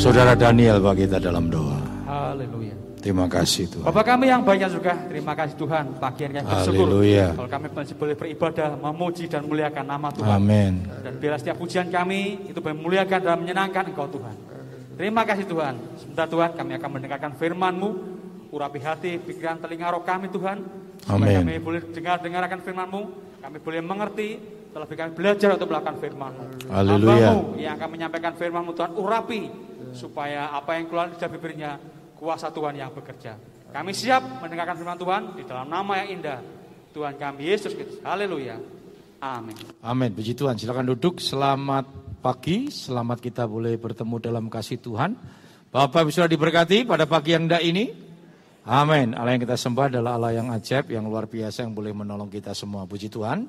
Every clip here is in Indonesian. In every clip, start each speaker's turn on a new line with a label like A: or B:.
A: Saudara Daniel bagi kita dalam doa.
B: Haleluya.
A: Terima kasih Tuhan.
B: Bapak kami yang banyak juga, terima kasih Tuhan. Ini kami bersyukur
A: Haleluya.
B: kalau kami masih boleh beribadah, memuji dan memuliakan nama Tuhan.
A: Amin.
B: Dan bila setiap pujian kami itu memuliakan dan menyenangkan Engkau Tuhan. Terima kasih Tuhan. Sebentar Tuhan kami akan mendengarkan firman-Mu. Urapi hati, pikiran, telinga roh kami Tuhan.
A: Amin.
B: kami boleh dengar-dengarkan firman-Mu. Kami boleh mengerti. Terlebih kami belajar untuk melakukan firman-Mu.
A: Haleluya.
B: Yang akan menyampaikan firman-Mu Tuhan urapi. Supaya apa yang keluar dari bibirnya kuasa Tuhan yang bekerja. Kami siap mendengarkan firman Tuhan di dalam nama yang indah. Tuhan kami Yesus Kristus. Haleluya. Amin.
A: Amin. Puji Tuhan. Silakan duduk. Selamat pagi. Selamat kita boleh bertemu dalam kasih Tuhan. Bapak sudah diberkati pada pagi yang indah ini. Amin. Allah yang kita sembah adalah Allah yang ajaib, yang luar biasa, yang boleh menolong kita semua. Puji Tuhan.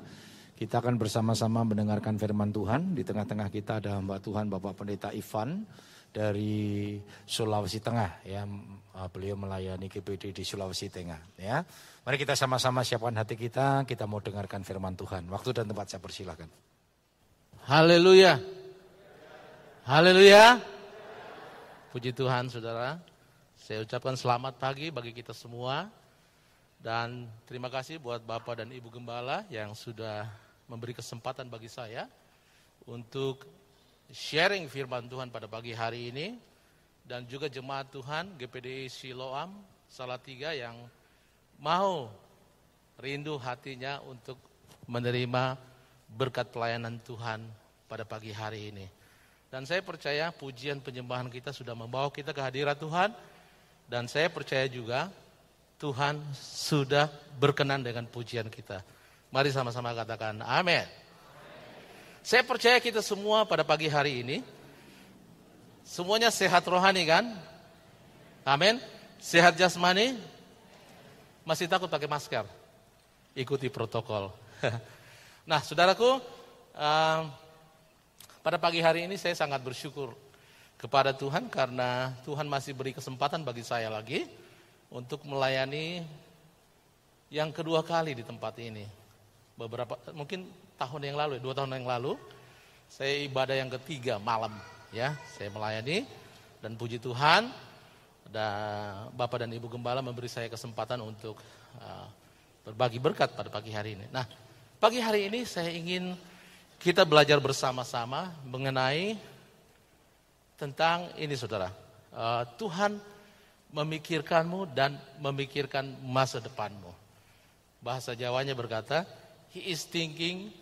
A: Kita akan bersama-sama mendengarkan firman Tuhan. Di tengah-tengah kita ada Mbak Tuhan Bapak Pendeta Ivan dari Sulawesi Tengah ya Uh, beliau melayani GPD di Sulawesi Tengah ya mari kita sama-sama siapkan hati kita kita mau dengarkan firman Tuhan waktu dan tempat saya persilahkan
C: Haleluya. Haleluya. Puji Tuhan saudara. Saya ucapkan selamat pagi bagi kita semua. Dan terima kasih buat Bapak dan Ibu Gembala yang sudah memberi kesempatan bagi saya untuk sharing firman Tuhan pada pagi hari ini. Dan juga jemaat Tuhan GPD Siloam Salatiga yang mau rindu hatinya untuk menerima berkat pelayanan Tuhan pada pagi hari ini. Dan saya percaya pujian penyembahan kita sudah membawa kita ke hadirat Tuhan. Dan saya percaya juga Tuhan sudah berkenan dengan pujian kita. Mari sama-sama katakan amin. Saya percaya kita semua pada pagi hari ini semuanya sehat rohani kan? Amin. Sehat jasmani? Masih takut pakai masker? Ikuti protokol. nah, saudaraku, uh, pada pagi hari ini saya sangat bersyukur kepada Tuhan karena Tuhan masih beri kesempatan bagi saya lagi untuk melayani yang kedua kali di tempat ini. Beberapa mungkin tahun yang lalu, dua tahun yang lalu, saya ibadah yang ketiga malam ya, saya melayani dan puji Tuhan dan Bapak dan Ibu Gembala memberi saya kesempatan untuk uh, berbagi berkat pada pagi hari ini. Nah, pagi hari ini saya ingin kita belajar bersama-sama mengenai tentang ini saudara. Uh, Tuhan memikirkanmu dan memikirkan masa depanmu. Bahasa Jawanya berkata, He is thinking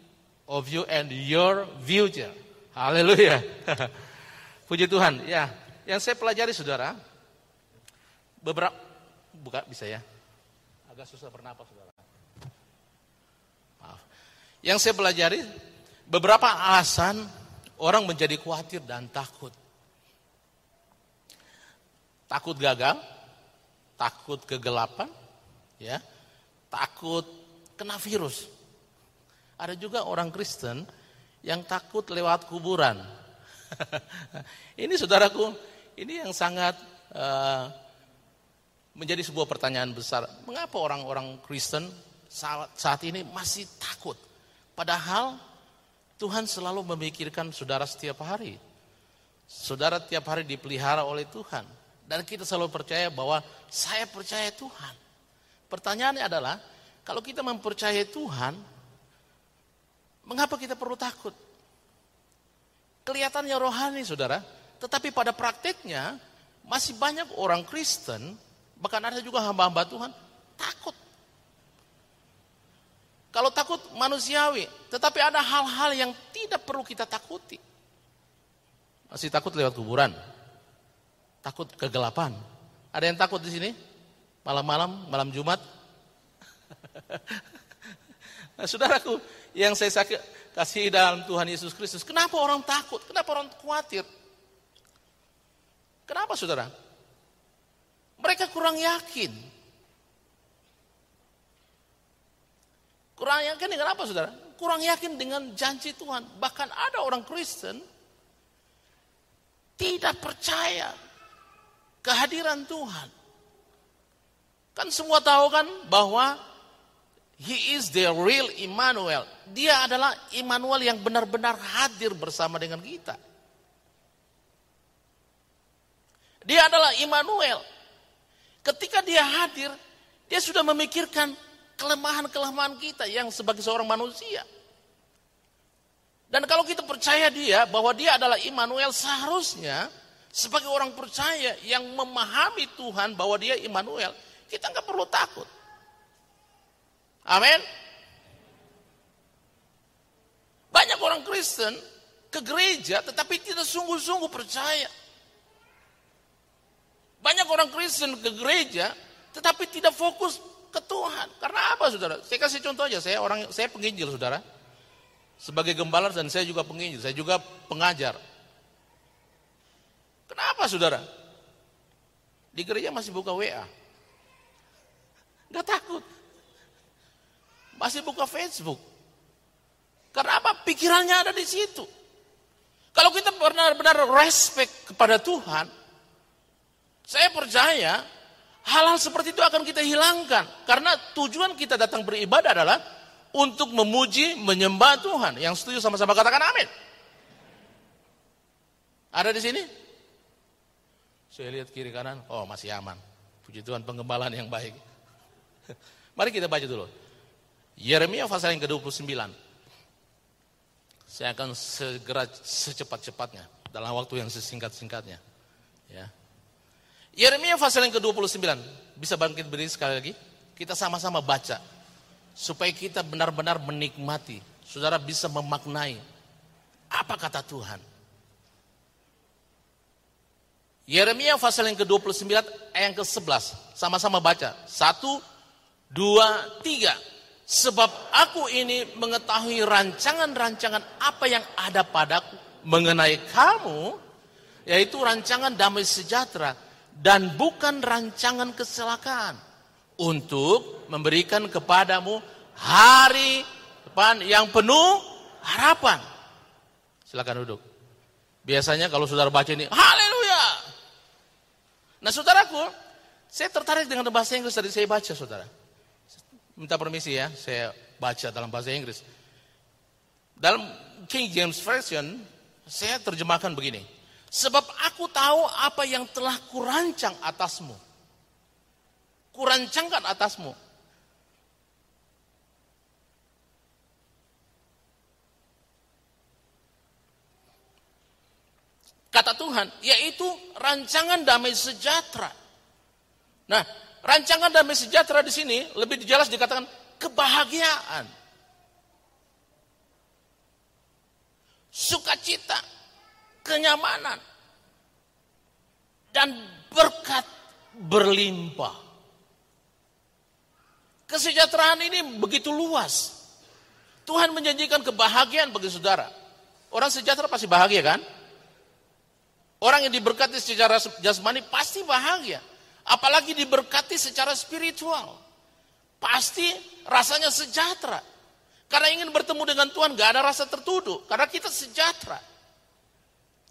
C: of you and your future. Haleluya. Puji Tuhan. Ya, yang saya pelajari saudara, beberapa buka bisa ya. Agak susah bernapas saudara. Maaf. Yang saya pelajari beberapa alasan orang menjadi khawatir dan takut. Takut gagal, takut kegelapan, ya, takut kena virus. Ada juga orang Kristen yang takut lewat kuburan. ini saudaraku, ini yang sangat uh, menjadi sebuah pertanyaan besar. Mengapa orang-orang Kristen saat, saat ini masih takut? Padahal Tuhan selalu memikirkan saudara setiap hari. Saudara tiap hari dipelihara oleh Tuhan. Dan kita selalu percaya bahwa saya percaya Tuhan. Pertanyaannya adalah, kalau kita mempercayai Tuhan, mengapa kita perlu takut? Kelihatannya rohani saudara, tetapi pada prakteknya masih banyak orang Kristen, bahkan ada juga hamba-hamba Tuhan, takut. Kalau takut manusiawi, tetapi ada hal-hal yang tidak perlu kita takuti. Masih takut lewat kuburan, takut kegelapan. Ada yang takut di sini? Malam-malam, malam Jumat? nah, saudaraku, yang saya sakit, kasih dalam Tuhan Yesus Kristus. Kenapa orang takut? Kenapa orang khawatir? Kenapa saudara? Mereka kurang yakin. Kurang yakin dengan apa saudara? Kurang yakin dengan janji Tuhan. Bahkan ada orang Kristen tidak percaya kehadiran Tuhan. Kan semua tahu kan bahwa He is the real Immanuel. Dia adalah Immanuel yang benar-benar hadir bersama dengan kita. Dia adalah Immanuel. Ketika dia hadir, dia sudah memikirkan kelemahan-kelemahan kita yang sebagai seorang manusia. Dan kalau kita percaya dia bahwa dia adalah Immanuel, seharusnya sebagai orang percaya yang memahami Tuhan bahwa dia Immanuel, kita nggak perlu takut. Amin. Banyak orang Kristen ke gereja tetapi tidak sungguh-sungguh percaya. Banyak orang Kristen ke gereja tetapi tidak fokus ke Tuhan. Karena apa saudara? Saya kasih contoh aja, saya orang saya penginjil saudara. Sebagai gembala dan saya juga penginjil, saya juga pengajar. Kenapa saudara? Di gereja masih buka WA. Gak takut. Masih buka Facebook. Karena apa? Pikirannya ada di situ. Kalau kita benar-benar respect kepada Tuhan, saya percaya hal-hal seperti itu akan kita hilangkan. Karena tujuan kita datang beribadah adalah untuk memuji, menyembah Tuhan. Yang setuju sama-sama katakan amin. Ada di sini? Saya lihat kiri kanan, oh masih aman. Puji Tuhan pengembalaan yang baik. Mari kita baca dulu. Yeremia pasal yang ke-29. Saya akan segera secepat-cepatnya dalam waktu yang sesingkat-singkatnya. Ya. Yeremia pasal yang ke-29. Bisa bangkit berdiri sekali lagi? Kita sama-sama baca. Supaya kita benar-benar menikmati. Saudara bisa memaknai. Apa kata Tuhan? Yeremia pasal yang ke-29 ayat yang ke-11. Sama-sama baca. Satu, dua, tiga. Sebab aku ini mengetahui rancangan-rancangan apa yang ada padaku mengenai kamu, yaitu rancangan damai sejahtera dan bukan rancangan kecelakaan untuk memberikan kepadamu hari depan yang penuh harapan. Silakan duduk. Biasanya kalau saudara baca ini, haleluya. Nah saudaraku, saya tertarik dengan bahasa Inggris tadi saya baca saudara. Minta permisi ya, saya baca dalam bahasa Inggris. Dalam King James Version, saya terjemahkan begini. Sebab aku tahu apa yang telah kurancang atasmu. Kurancangkan atasmu. Kata Tuhan, yaitu rancangan damai sejahtera. Nah, Rancangan damai sejahtera di sini lebih jelas dikatakan kebahagiaan. Sukacita, kenyamanan, dan berkat berlimpah. Kesejahteraan ini begitu luas. Tuhan menjanjikan kebahagiaan bagi saudara. Orang sejahtera pasti bahagia kan? Orang yang diberkati secara jasmani pasti bahagia. Apalagi diberkati secara spiritual. Pasti rasanya sejahtera. Karena ingin bertemu dengan Tuhan gak ada rasa tertuduh. Karena kita sejahtera.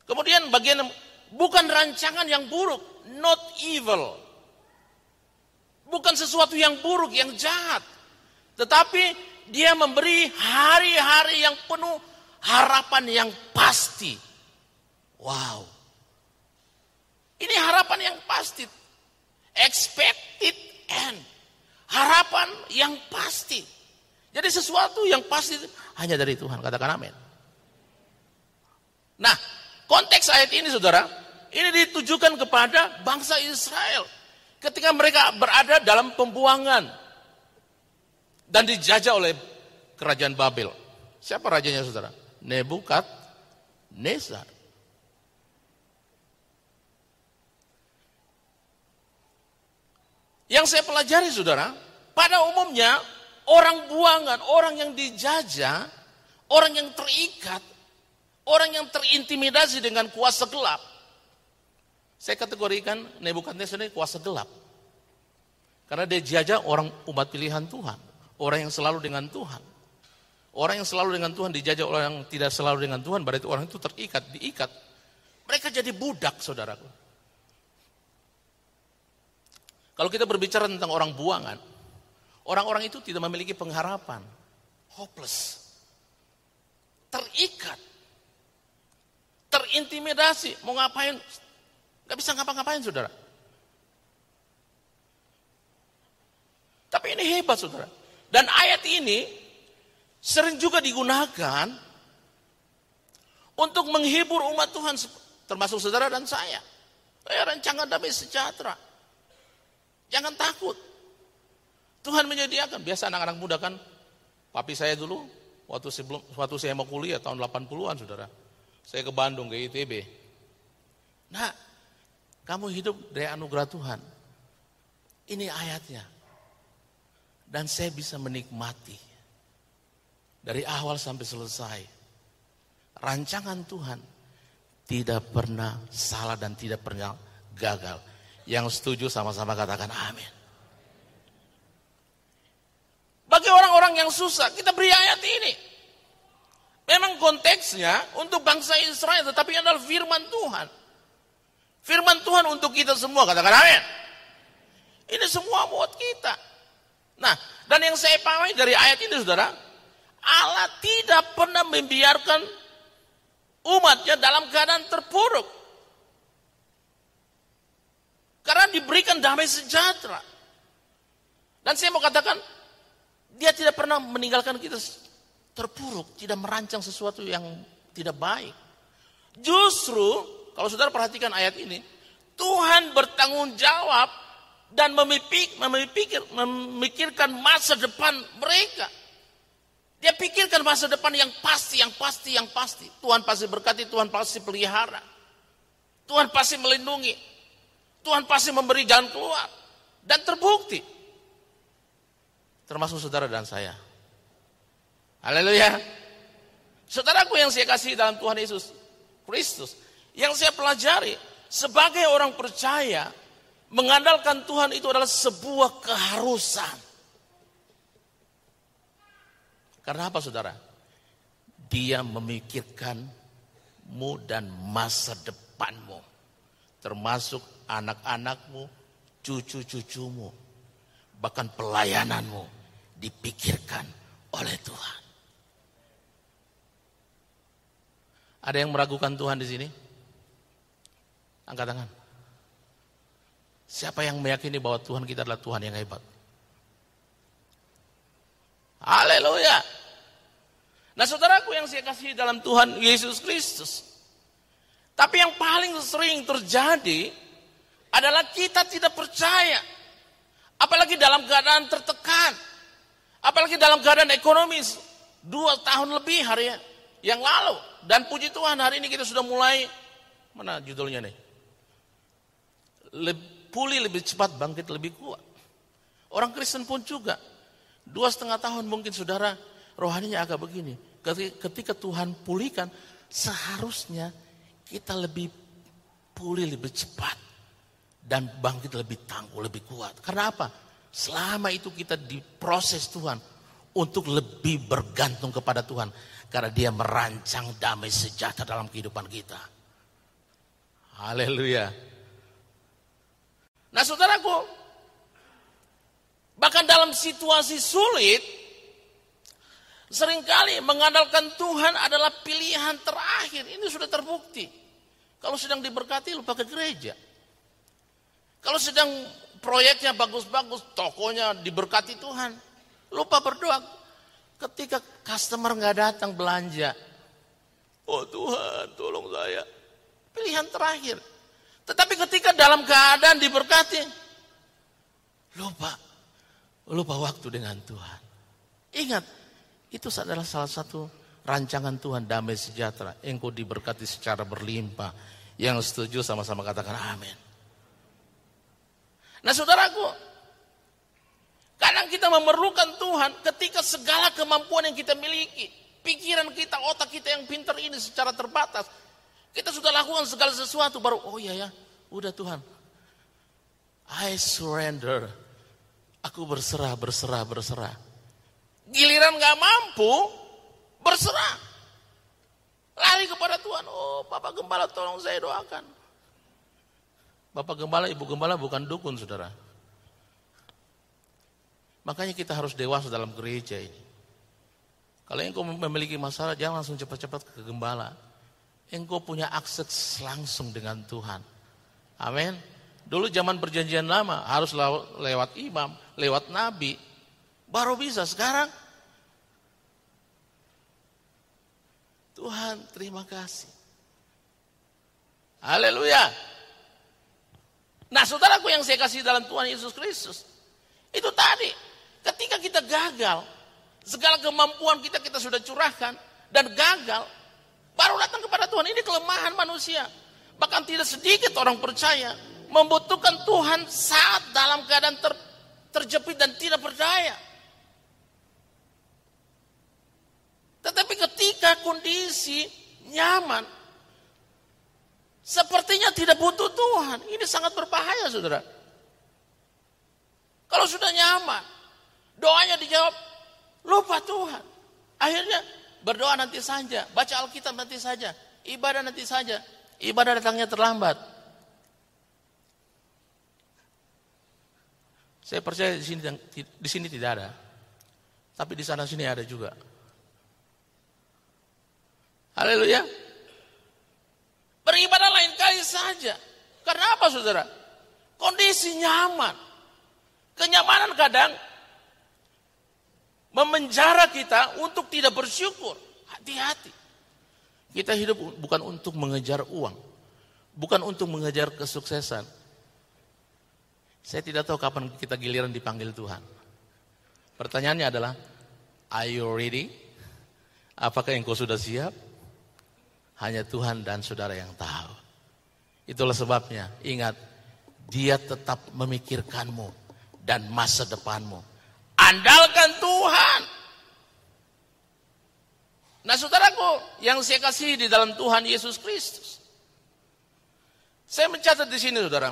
C: Kemudian bagian bukan rancangan yang buruk. Not evil. Bukan sesuatu yang buruk, yang jahat. Tetapi dia memberi hari-hari yang penuh harapan yang pasti. Wow. Ini harapan yang pasti expected end. Harapan yang pasti. Jadi sesuatu yang pasti hanya dari Tuhan. Katakan amin. Nah, konteks ayat ini saudara, ini ditujukan kepada bangsa Israel. Ketika mereka berada dalam pembuangan. Dan dijajah oleh kerajaan Babel. Siapa rajanya saudara? Nebukat Yang saya pelajari saudara, pada umumnya orang buangan, orang yang dijajah, orang yang terikat, orang yang terintimidasi dengan kuasa gelap. Saya kategorikan Nebukadnezar ini kuasa gelap. Karena dia jajah orang umat pilihan Tuhan. Orang yang selalu dengan Tuhan. Orang yang selalu dengan Tuhan dijajah orang yang tidak selalu dengan Tuhan. Berarti orang itu terikat, diikat. Mereka jadi budak saudaraku. Kalau kita berbicara tentang orang buangan, orang-orang itu tidak memiliki pengharapan. Hopeless. Terikat. Terintimidasi. Mau ngapain? Gak bisa ngapa-ngapain saudara. Tapi ini hebat saudara. Dan ayat ini sering juga digunakan untuk menghibur umat Tuhan termasuk saudara dan saya. Eh, rancangan damai sejahtera. Jangan takut. Tuhan menyediakan. Biasa anak-anak muda kan, papi saya dulu, waktu sebelum waktu saya mau kuliah tahun 80-an saudara. Saya ke Bandung, ke ITB. Nah, kamu hidup dari anugerah Tuhan. Ini ayatnya. Dan saya bisa menikmati. Dari awal sampai selesai. Rancangan Tuhan tidak pernah salah dan tidak pernah gagal. Yang setuju sama-sama katakan amin. Bagi orang-orang yang susah, kita beri ayat ini. Memang konteksnya untuk bangsa Israel, tetapi adalah firman Tuhan. Firman Tuhan untuk kita semua, katakan amin. Ini semua buat kita. Nah, dan yang saya pahami dari ayat ini saudara, Allah tidak pernah membiarkan umatnya dalam keadaan terpuruk. Karena diberikan damai sejahtera. Dan saya mau katakan, dia tidak pernah meninggalkan kita terpuruk, tidak merancang sesuatu yang tidak baik. Justru kalau saudara perhatikan ayat ini, Tuhan bertanggung jawab dan memipik, memikir, memikirkan masa depan mereka. Dia pikirkan masa depan yang pasti, yang pasti, yang pasti. Tuhan pasti berkati, Tuhan pasti pelihara. Tuhan pasti melindungi. Tuhan pasti memberi jalan keluar. Dan terbukti. Termasuk saudara dan saya. Haleluya. Saudaraku yang saya kasih dalam Tuhan Yesus Kristus. Yang saya pelajari sebagai orang percaya mengandalkan Tuhan itu adalah sebuah keharusan. Karena apa saudara? Dia memikirkanmu dan masa depanmu. Termasuk anak-anakmu, cucu-cucumu. Bahkan pelayananmu dipikirkan oleh Tuhan. Ada yang meragukan Tuhan di sini? Angkat tangan. Siapa yang meyakini bahwa Tuhan kita adalah Tuhan yang hebat? Haleluya. Nah saudaraku yang saya kasih dalam Tuhan Yesus Kristus. Tapi yang paling sering terjadi adalah kita tidak percaya. Apalagi dalam keadaan tertekan. Apalagi dalam keadaan ekonomis. Dua tahun lebih hari yang lalu. Dan puji Tuhan hari ini kita sudah mulai. Mana judulnya nih? pulih lebih cepat, bangkit lebih kuat. Orang Kristen pun juga. Dua setengah tahun mungkin saudara rohaninya agak begini. Ketika Tuhan pulihkan, seharusnya kita lebih pulih lebih cepat. Dan bangkit lebih tangguh, lebih kuat. Karena apa? Selama itu kita diproses Tuhan untuk lebih bergantung kepada Tuhan. Karena dia merancang damai sejahtera dalam kehidupan kita. Haleluya. Nah saudaraku, bahkan dalam situasi sulit, sering kali mengandalkan Tuhan adalah pilihan terakhir. Ini sudah terbukti. Kalau sedang diberkati, lupa ke gereja. Kalau sedang proyeknya bagus-bagus, tokonya diberkati Tuhan, lupa berdoa. Ketika customer nggak datang belanja, oh Tuhan, tolong saya. Pilihan terakhir. Tetapi ketika dalam keadaan diberkati, lupa. Lupa waktu dengan Tuhan. Ingat, itu adalah salah satu rancangan Tuhan damai sejahtera. Engkau diberkati secara berlimpah. Yang setuju sama-sama katakan amin. Nah saudaraku, kadang kita memerlukan Tuhan ketika segala kemampuan yang kita miliki, pikiran kita, otak kita yang pintar ini secara terbatas, kita sudah lakukan segala sesuatu baru oh iya ya, udah Tuhan. I surrender. Aku berserah, berserah, berserah. Giliran gak mampu, berserah. Lari kepada Tuhan. Oh, Bapak Gembala tolong saya doakan. Bapak Gembala, Ibu Gembala bukan dukun, saudara. Makanya kita harus dewasa dalam gereja ini. Kalau engkau memiliki masalah, jangan langsung cepat-cepat ke gembala engkau punya akses langsung dengan Tuhan. Amin. Dulu zaman perjanjian lama harus lewat imam, lewat nabi. Baru bisa sekarang. Tuhan terima kasih. Haleluya. Nah saudaraku yang saya kasih dalam Tuhan Yesus Kristus. Itu tadi. Ketika kita gagal. Segala kemampuan kita kita sudah curahkan. Dan gagal. Baru datang kepada Tuhan. Ini kelemahan manusia. Bahkan tidak sedikit orang percaya membutuhkan Tuhan saat dalam keadaan ter, terjepit dan tidak berdaya. Tetapi ketika kondisi nyaman, sepertinya tidak butuh Tuhan. Ini sangat berbahaya, saudara. Kalau sudah nyaman, doanya dijawab, lupa Tuhan. Akhirnya berdoa nanti saja, baca Alkitab nanti saja, ibadah nanti saja. Ibadah datangnya terlambat. Saya percaya di sini di sini tidak ada. Tapi di sana sini ada juga. Haleluya. Beribadah lain kali saja. Karena apa saudara? Kondisi nyaman. Kenyamanan kadang memenjara kita untuk tidak bersyukur. Hati-hati. Kita hidup bukan untuk mengejar uang. Bukan untuk mengejar kesuksesan saya tidak tahu kapan kita giliran dipanggil Tuhan. Pertanyaannya adalah, are you ready? Apakah engkau sudah siap? Hanya Tuhan dan saudara yang tahu. Itulah sebabnya, ingat, dia tetap memikirkanmu dan masa depanmu. Andalkan Tuhan. Nah saudaraku, yang saya kasih di dalam Tuhan Yesus Kristus. Saya mencatat di sini saudara.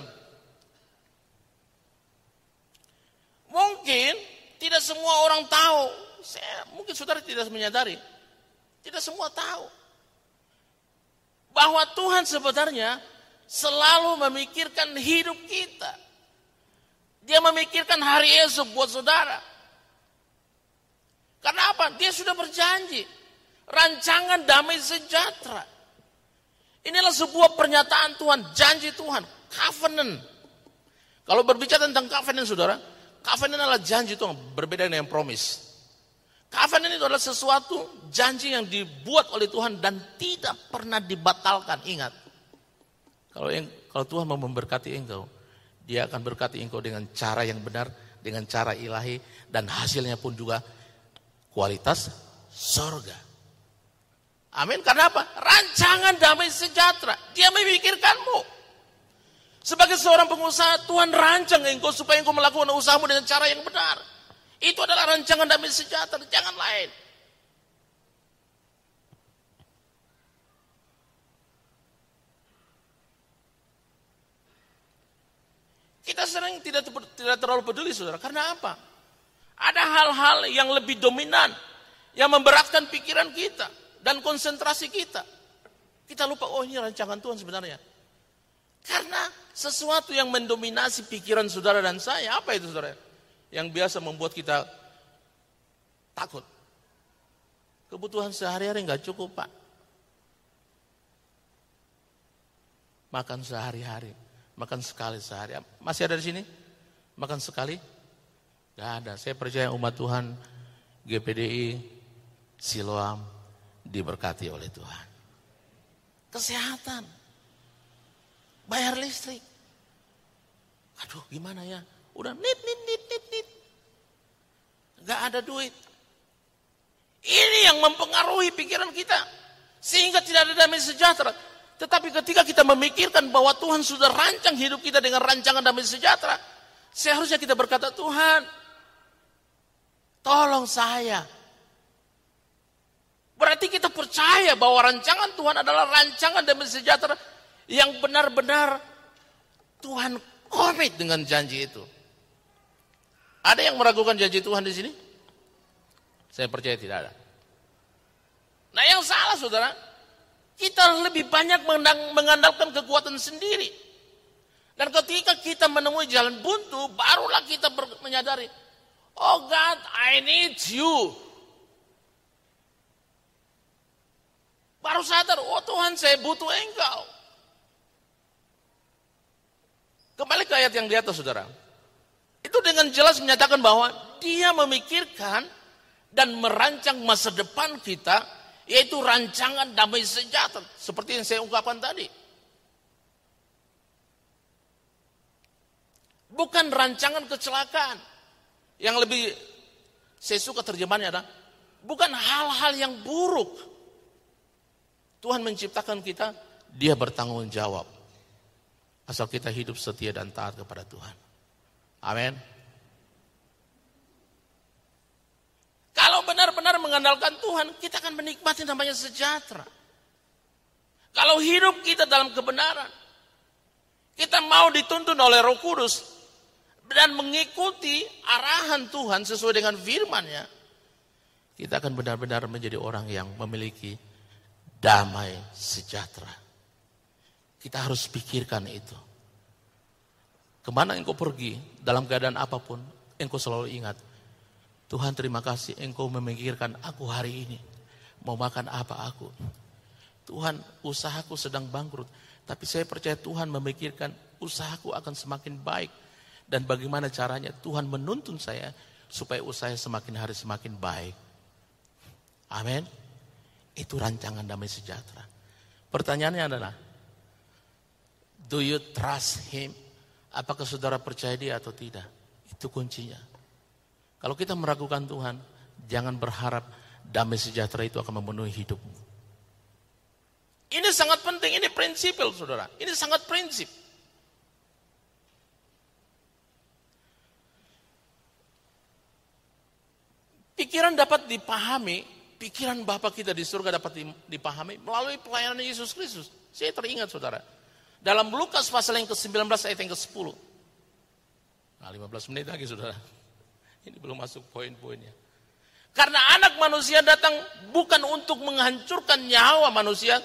C: Mungkin tidak semua orang tahu. Saya, mungkin saudara tidak menyadari. Tidak semua tahu. Bahwa Tuhan sebenarnya selalu memikirkan hidup kita. Dia memikirkan hari esok buat saudara. Karena apa? Dia sudah berjanji. Rancangan damai sejahtera. Inilah sebuah pernyataan Tuhan, janji Tuhan, covenant. Kalau berbicara tentang covenant saudara, Covenant adalah janji itu berbeda dengan promise. Covenant itu adalah sesuatu janji yang dibuat oleh Tuhan dan tidak pernah dibatalkan. Ingat, kalau kalau Tuhan mau memberkati engkau, Dia akan berkati engkau dengan cara yang benar, dengan cara ilahi, dan hasilnya pun juga kualitas sorga. Amin. Karena apa? Rancangan damai sejahtera. Dia memikirkanmu. Sebagai seorang pengusaha, Tuhan rancang engkau supaya engkau melakukan usahamu dengan cara yang benar. Itu adalah rancangan damai sejahtera, jangan lain. Kita sering tidak tidak terlalu peduli saudara. Karena apa? Ada hal-hal yang lebih dominan. Yang memberatkan pikiran kita. Dan konsentrasi kita. Kita lupa, oh ini rancangan Tuhan sebenarnya. Karena sesuatu yang mendominasi pikiran saudara dan saya, apa itu saudara? Yang biasa membuat kita takut. Kebutuhan sehari-hari nggak cukup pak. Makan sehari-hari, makan sekali sehari. Masih ada di sini? Makan sekali? Gak ada. Saya percaya umat Tuhan, GPDI, Siloam, diberkati oleh Tuhan. Kesehatan bayar listrik. Aduh gimana ya, udah nit nit nit nit nit. Gak ada duit. Ini yang mempengaruhi pikiran kita. Sehingga tidak ada damai sejahtera. Tetapi ketika kita memikirkan bahwa Tuhan sudah rancang hidup kita dengan rancangan damai sejahtera. Seharusnya kita berkata, Tuhan, tolong saya. Berarti kita percaya bahwa rancangan Tuhan adalah rancangan damai sejahtera yang benar-benar Tuhan komit dengan janji itu. Ada yang meragukan janji Tuhan di sini? Saya percaya tidak ada. Nah yang salah saudara, kita lebih banyak mengandalkan kekuatan sendiri. Dan ketika kita menemui jalan buntu, barulah kita menyadari, oh God, I need you. Baru sadar, oh Tuhan saya butuh engkau. Kembali ke ayat yang di atas, saudara. Itu dengan jelas menyatakan bahwa dia memikirkan dan merancang masa depan kita, yaitu rancangan damai sejahtera. Seperti yang saya ungkapkan tadi. Bukan rancangan kecelakaan. Yang lebih saya suka terjemahannya adalah bukan hal-hal yang buruk. Tuhan menciptakan kita, dia bertanggung jawab. Asal kita hidup setia dan taat kepada Tuhan. Amin. Kalau benar-benar mengandalkan Tuhan, kita akan menikmati namanya sejahtera. Kalau hidup kita dalam kebenaran, kita mau dituntun oleh Roh Kudus dan mengikuti arahan Tuhan sesuai dengan firman-Nya, kita akan benar-benar menjadi orang yang memiliki damai sejahtera. Kita harus pikirkan itu. Ke mana engkau pergi, dalam keadaan apa pun, engkau selalu ingat, Tuhan terima kasih engkau memikirkan aku hari ini. Mau makan apa aku. Tuhan usahaku sedang bangkrut. Tapi saya percaya Tuhan memikirkan usahaku akan semakin baik. Dan bagaimana caranya Tuhan menuntun saya supaya usaha semakin hari semakin baik. Amin. Itu rancangan damai sejahtera. Pertanyaannya adalah, do you trust him? Apakah saudara percaya dia atau tidak? Itu kuncinya. Kalau kita meragukan Tuhan, jangan berharap damai sejahtera itu akan memenuhi hidupmu. Ini sangat penting, ini prinsipil saudara. Ini sangat prinsip. Pikiran dapat dipahami, pikiran Bapak kita di surga dapat dipahami melalui pelayanan Yesus Kristus. Saya teringat saudara. Dalam Lukas pasal yang ke-19 ayat yang ke-10. Nah 15 menit lagi saudara. Ini belum masuk poin-poinnya. Karena anak manusia datang bukan untuk menghancurkan nyawa manusia,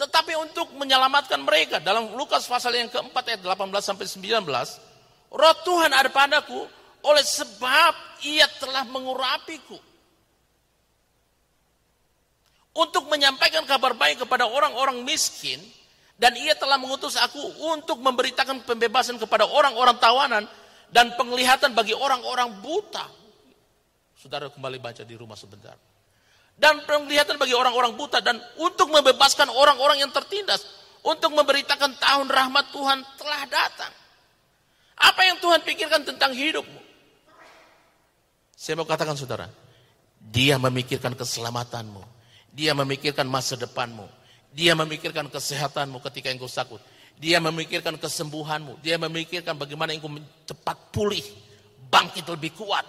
C: tetapi untuk menyelamatkan mereka. Dalam Lukas pasal yang keempat ayat 18 sampai 19, roh Tuhan ada padaku oleh sebab ia telah mengurapiku. Untuk menyampaikan kabar baik kepada orang-orang miskin, dan ia telah mengutus aku untuk memberitakan pembebasan kepada orang-orang tawanan dan penglihatan bagi orang-orang buta. Saudara kembali baca di rumah sebentar. Dan penglihatan bagi orang-orang buta dan untuk membebaskan orang-orang yang tertindas. Untuk memberitakan tahun rahmat Tuhan telah datang. Apa yang Tuhan pikirkan tentang hidupmu? Saya mau katakan saudara, dia memikirkan keselamatanmu. Dia memikirkan masa depanmu. Dia memikirkan kesehatanmu ketika engkau sakit. Dia memikirkan kesembuhanmu. Dia memikirkan bagaimana engkau cepat pulih. Bangkit lebih kuat.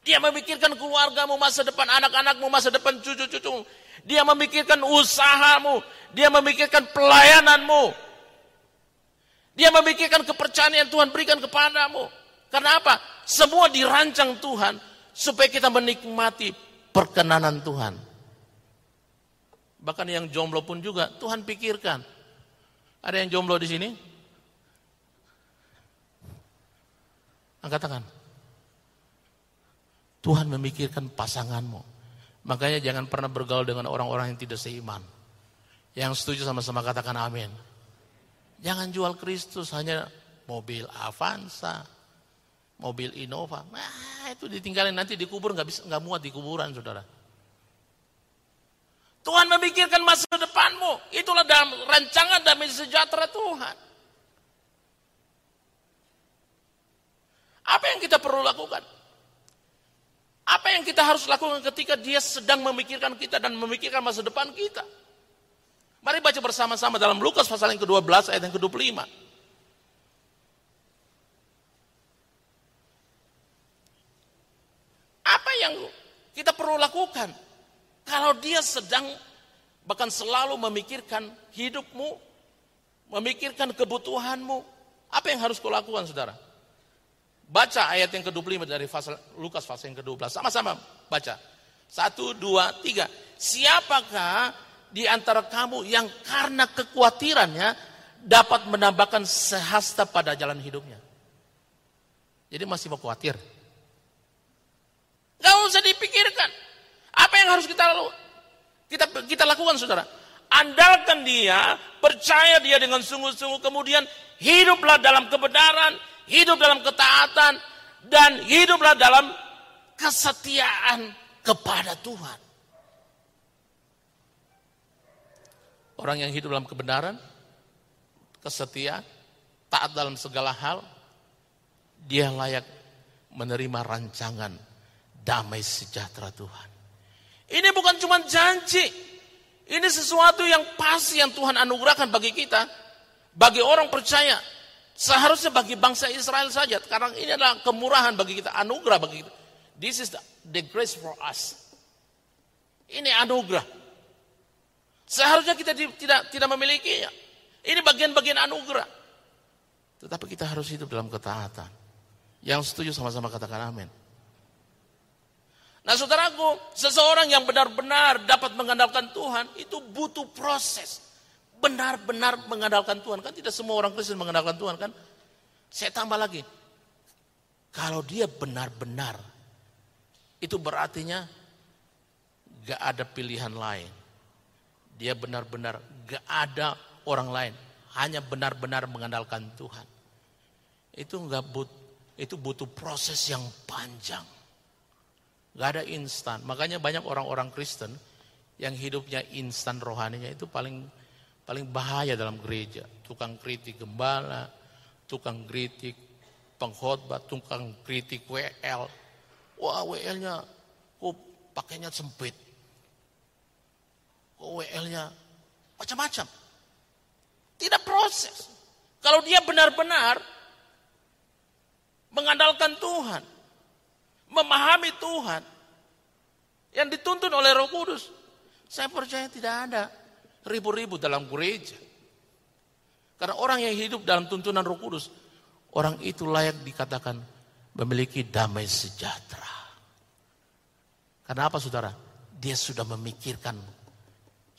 C: Dia memikirkan keluargamu, masa depan anak-anakmu, masa depan cucu-cucumu. Dia memikirkan usahamu. Dia memikirkan pelayananmu. Dia memikirkan kepercayaan yang Tuhan berikan kepadamu. Karena apa? Semua dirancang Tuhan supaya kita menikmati perkenanan Tuhan. Bahkan yang jomblo pun juga Tuhan pikirkan. Ada yang jomblo di sini? Angkat tangan. Tuhan memikirkan pasanganmu. Makanya jangan pernah bergaul dengan orang-orang yang tidak seiman. Yang setuju sama-sama katakan amin. Jangan jual Kristus hanya mobil Avanza, mobil Innova. Nah, itu ditinggalin nanti dikubur nggak bisa nggak muat di kuburan, saudara. Tuhan memikirkan masa depanmu. Itulah dalam rancangan damai sejahtera Tuhan. Apa yang kita perlu lakukan? Apa yang kita harus lakukan ketika dia sedang memikirkan kita dan memikirkan masa depan kita? Mari baca bersama-sama dalam Lukas pasal yang ke-12 ayat yang ke-25. Apa yang kita perlu lakukan? Kalau dia sedang bahkan selalu memikirkan hidupmu, memikirkan kebutuhanmu, apa yang harus kau lakukan saudara? Baca ayat yang ke-25 dari pasal, Lukas pasal yang ke-12. Sama-sama baca. Satu, dua, tiga. Siapakah di antara kamu yang karena kekhawatirannya dapat menambahkan sehasta pada jalan hidupnya? Jadi masih mau khawatir? Gak usah dipikirkan. Apa yang harus kita kita kita lakukan saudara? andalkan dia, percaya dia dengan sungguh-sungguh, kemudian hiduplah dalam kebenaran, hidup dalam ketaatan, dan hiduplah dalam kesetiaan kepada Tuhan. Orang yang hidup dalam kebenaran, kesetiaan, taat dalam segala hal, dia layak menerima rancangan damai sejahtera Tuhan. Ini bukan cuma janji, ini sesuatu yang pasti yang Tuhan anugerahkan bagi kita, bagi orang percaya. Seharusnya bagi bangsa Israel saja, karena ini adalah kemurahan bagi kita, anugerah bagi kita. This is the, the grace for us. Ini anugerah. Seharusnya kita tidak tidak memilikinya. Ini bagian-bagian anugerah. Tetapi kita harus hidup dalam ketaatan. Yang setuju sama-sama katakan amin. Nah saudaraku, seseorang yang benar-benar dapat mengandalkan Tuhan itu butuh proses. Benar-benar mengandalkan Tuhan. Kan tidak semua orang Kristen mengandalkan Tuhan kan. Saya tambah lagi. Kalau dia benar-benar, itu berartinya gak ada pilihan lain. Dia benar-benar gak ada orang lain. Hanya benar-benar mengandalkan Tuhan. Itu nggak but, itu butuh proses yang panjang. Gak ada instan. Makanya banyak orang-orang Kristen yang hidupnya instan rohaninya itu paling paling bahaya dalam gereja. Tukang kritik gembala, tukang kritik pengkhotbah, tukang kritik WL. Wah WL-nya kok pakainya sempit. Kok WL-nya macam-macam. Tidak proses. Kalau dia benar-benar mengandalkan Tuhan, memahami Tuhan yang dituntun oleh Roh Kudus. Saya percaya tidak ada ribu-ribu dalam gereja. Karena orang yang hidup dalam tuntunan Roh Kudus, orang itu layak dikatakan memiliki damai sejahtera. Karena apa saudara? Dia sudah memikirkan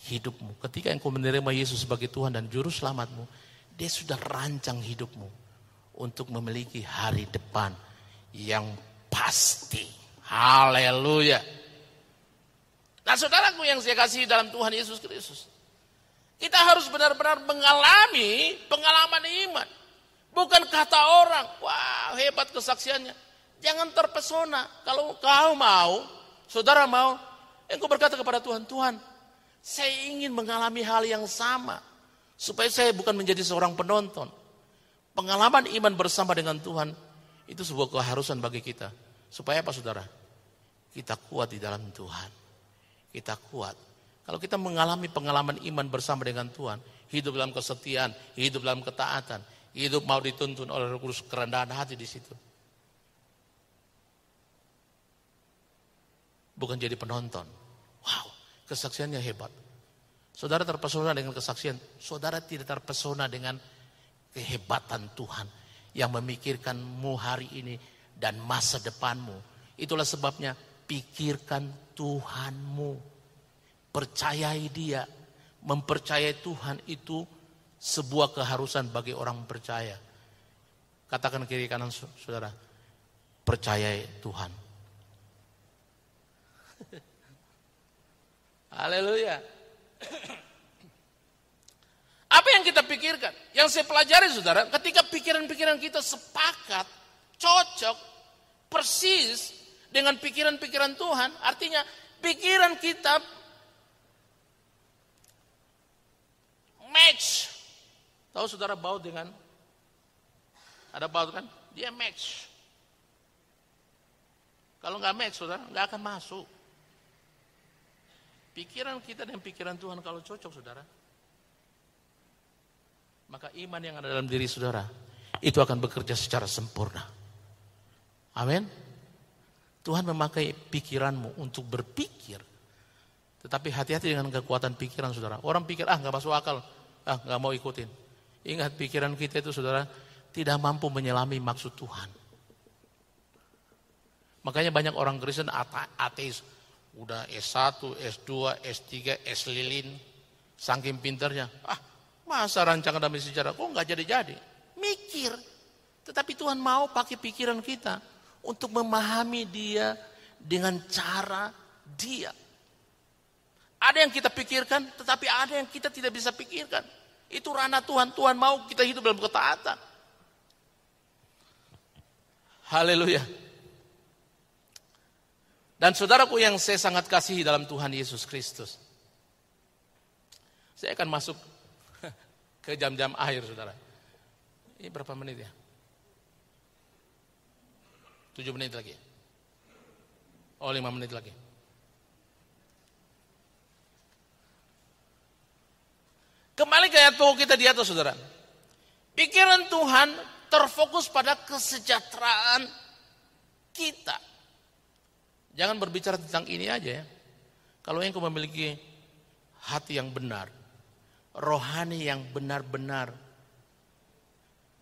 C: hidupmu. Ketika engkau menerima Yesus sebagai Tuhan dan Juru Selamatmu, dia sudah rancang hidupmu untuk memiliki hari depan yang pasti. Haleluya. Nah saudaraku yang saya kasih dalam Tuhan Yesus Kristus. Kita harus benar-benar mengalami pengalaman iman. Bukan kata orang, wah hebat kesaksiannya. Jangan terpesona. Kalau kau mau, saudara mau, engkau berkata kepada Tuhan, Tuhan, saya ingin mengalami hal yang sama. Supaya saya bukan menjadi seorang penonton. Pengalaman iman bersama dengan Tuhan itu sebuah keharusan bagi kita. Supaya apa saudara? Kita kuat di dalam Tuhan. Kita kuat. Kalau kita mengalami pengalaman iman bersama dengan Tuhan, hidup dalam kesetiaan, hidup dalam ketaatan, hidup mau dituntun oleh Roh Kudus kerendahan hati di situ. Bukan jadi penonton. Wow, kesaksiannya hebat. Saudara terpesona dengan kesaksian, saudara tidak terpesona dengan kehebatan Tuhan yang memikirkanmu hari ini dan masa depanmu. Itulah sebabnya pikirkan Tuhanmu. Percayai dia. Mempercayai Tuhan itu sebuah keharusan bagi orang percaya. Katakan kiri kanan saudara. Percayai Tuhan. Haleluya. Apa yang kita pikirkan? Yang saya pelajari saudara, ketika pikiran-pikiran kita sepakat, cocok, persis dengan pikiran-pikiran Tuhan, artinya pikiran kita match. Tahu saudara baut dengan ada baut kan? Dia match. Kalau nggak match saudara, nggak akan masuk. Pikiran kita dan pikiran Tuhan kalau cocok saudara, maka iman yang ada dalam diri saudara itu akan bekerja secara sempurna. Amin. Tuhan memakai pikiranmu untuk berpikir. Tetapi hati-hati dengan kekuatan pikiran saudara. Orang pikir, ah nggak masuk akal, ah nggak mau ikutin. Ingat pikiran kita itu saudara tidak mampu menyelami maksud Tuhan. Makanya banyak orang Kristen ateis. Udah S1, S2, S3, S lilin. Saking pinternya. Ah Masa rancangan damai sejarah kok nggak jadi-jadi? Mikir. Tetapi Tuhan mau pakai pikiran kita untuk memahami dia dengan cara dia. Ada yang kita pikirkan, tetapi ada yang kita tidak bisa pikirkan. Itu ranah Tuhan. Tuhan mau kita hidup dalam ketaatan. Haleluya. Dan saudaraku yang saya sangat kasihi dalam Tuhan Yesus Kristus. Saya akan masuk ke jam-jam akhir saudara. Ini berapa menit ya? Tujuh menit lagi. Oh lima menit lagi. Kembali ke ayat kita di atas saudara. Pikiran Tuhan terfokus pada kesejahteraan kita. Jangan berbicara tentang ini aja ya. Kalau engkau memiliki hati yang benar, rohani yang benar-benar,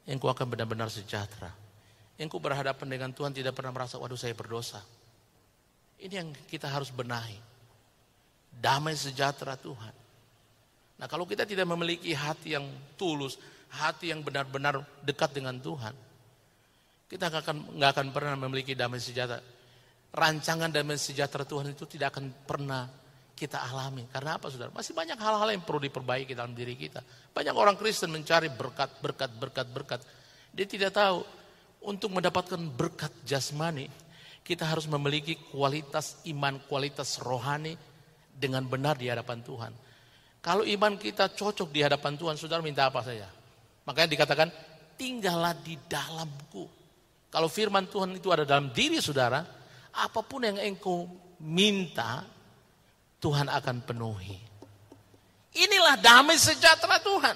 C: engkau akan benar-benar sejahtera. Engkau berhadapan dengan Tuhan tidak pernah merasa, waduh saya berdosa. Ini yang kita harus benahi. Damai sejahtera Tuhan. Nah kalau kita tidak memiliki hati yang tulus, hati yang benar-benar dekat dengan Tuhan, kita nggak akan nggak akan pernah memiliki damai sejahtera. Rancangan damai sejahtera Tuhan itu tidak akan pernah kita alami. Karena apa saudara? Masih banyak hal-hal yang perlu diperbaiki dalam diri kita. Banyak orang Kristen mencari berkat, berkat, berkat, berkat. Dia tidak tahu untuk mendapatkan berkat jasmani, kita harus memiliki kualitas iman, kualitas rohani dengan benar di hadapan Tuhan. Kalau iman kita cocok di hadapan Tuhan, saudara minta apa saja. Makanya dikatakan, tinggallah di dalamku. Kalau firman Tuhan itu ada dalam diri saudara, apa pun yang engkau minta, Tuhan akan penuhi. Inilah damai sejahtera Tuhan.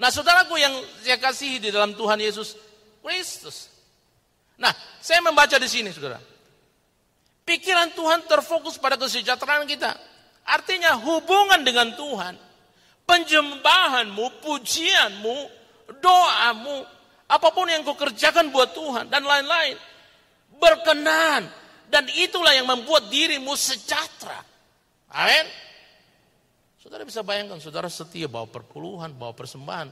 C: Nah saudaraku yang saya kasihi di dalam Tuhan Yesus Kristus. Nah saya membaca di sini saudara. Pikiran Tuhan terfokus pada kesejahteraan kita. Artinya hubungan dengan Tuhan, penjembahanmu, pujianmu, doamu, apa pun yang kau kerjakan buat Tuhan dan lain-lain berkenan dan itulah yang membuat dirimu sejahtera. Amin. Saudara bisa bayangkan saudara setia bawa perpuluhan, bawa persembahan.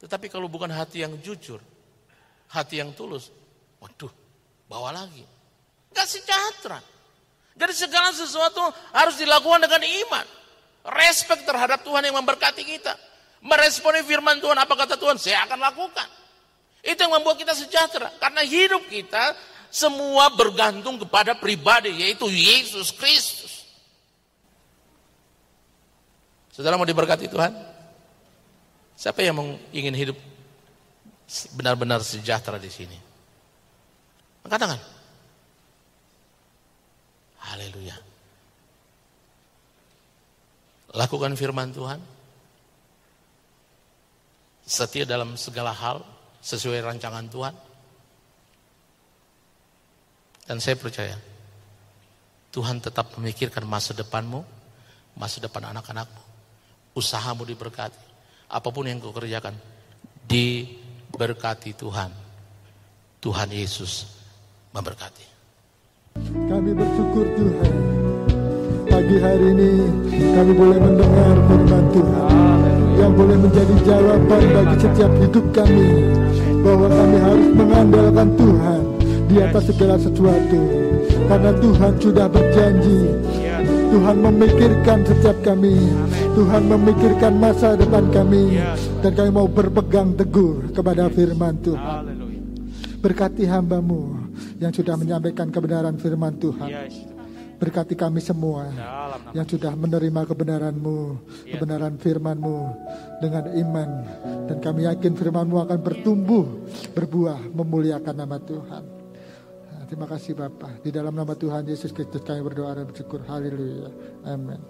C: Tetapi kalau bukan hati yang jujur, hati yang tulus, waduh, bawa lagi. Gak sejahtera. Jadi segala sesuatu harus dilakukan dengan iman. Respect terhadap Tuhan yang memberkati kita. Meresponi firman Tuhan, apa kata Tuhan? Saya akan lakukan. Itu yang membuat kita sejahtera. Karena hidup kita semua bergantung kepada pribadi, yaitu Yesus Kristus. Saudara mau diberkati Tuhan? Siapa yang ingin hidup benar-benar sejahtera di sini? Angkat tangan. Haleluya. Lakukan firman Tuhan. Setia dalam segala hal sesuai rancangan Tuhan. Dan saya percaya Tuhan tetap memikirkan masa depanmu, masa depan anak-anakmu. Usahamu diberkati. Apa pun yang kau kerjakan diberkati Tuhan. Tuhan Yesus memberkati.
D: Kami bersyukur Tuhan. Pagi hari ini kami boleh mendengar firman Tuhan yang boleh menjadi jawaban bagi setiap hidup kami bahwa kami harus mengandalkan Tuhan di atas segala sesuatu karena Tuhan sudah berjanji Tuhan memikirkan setiap kami. Tuhan memikirkan masa depan kami. Dan kami mau berpegang teguh kepada firman Tuhan. Berkati hambamu yang sudah menyampaikan kebenaran firman Tuhan. Berkati kami semua yang sudah menerima kebenaranmu, kebenaran firmanmu dengan iman. Dan kami yakin firmanmu akan bertumbuh, berbuah, memuliakan nama Tuhan. Terima kasih Bapak. Di dalam nama Tuhan Yesus Kristus kami berdoa dan bersyukur. Haleluya. Amin.